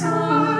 varje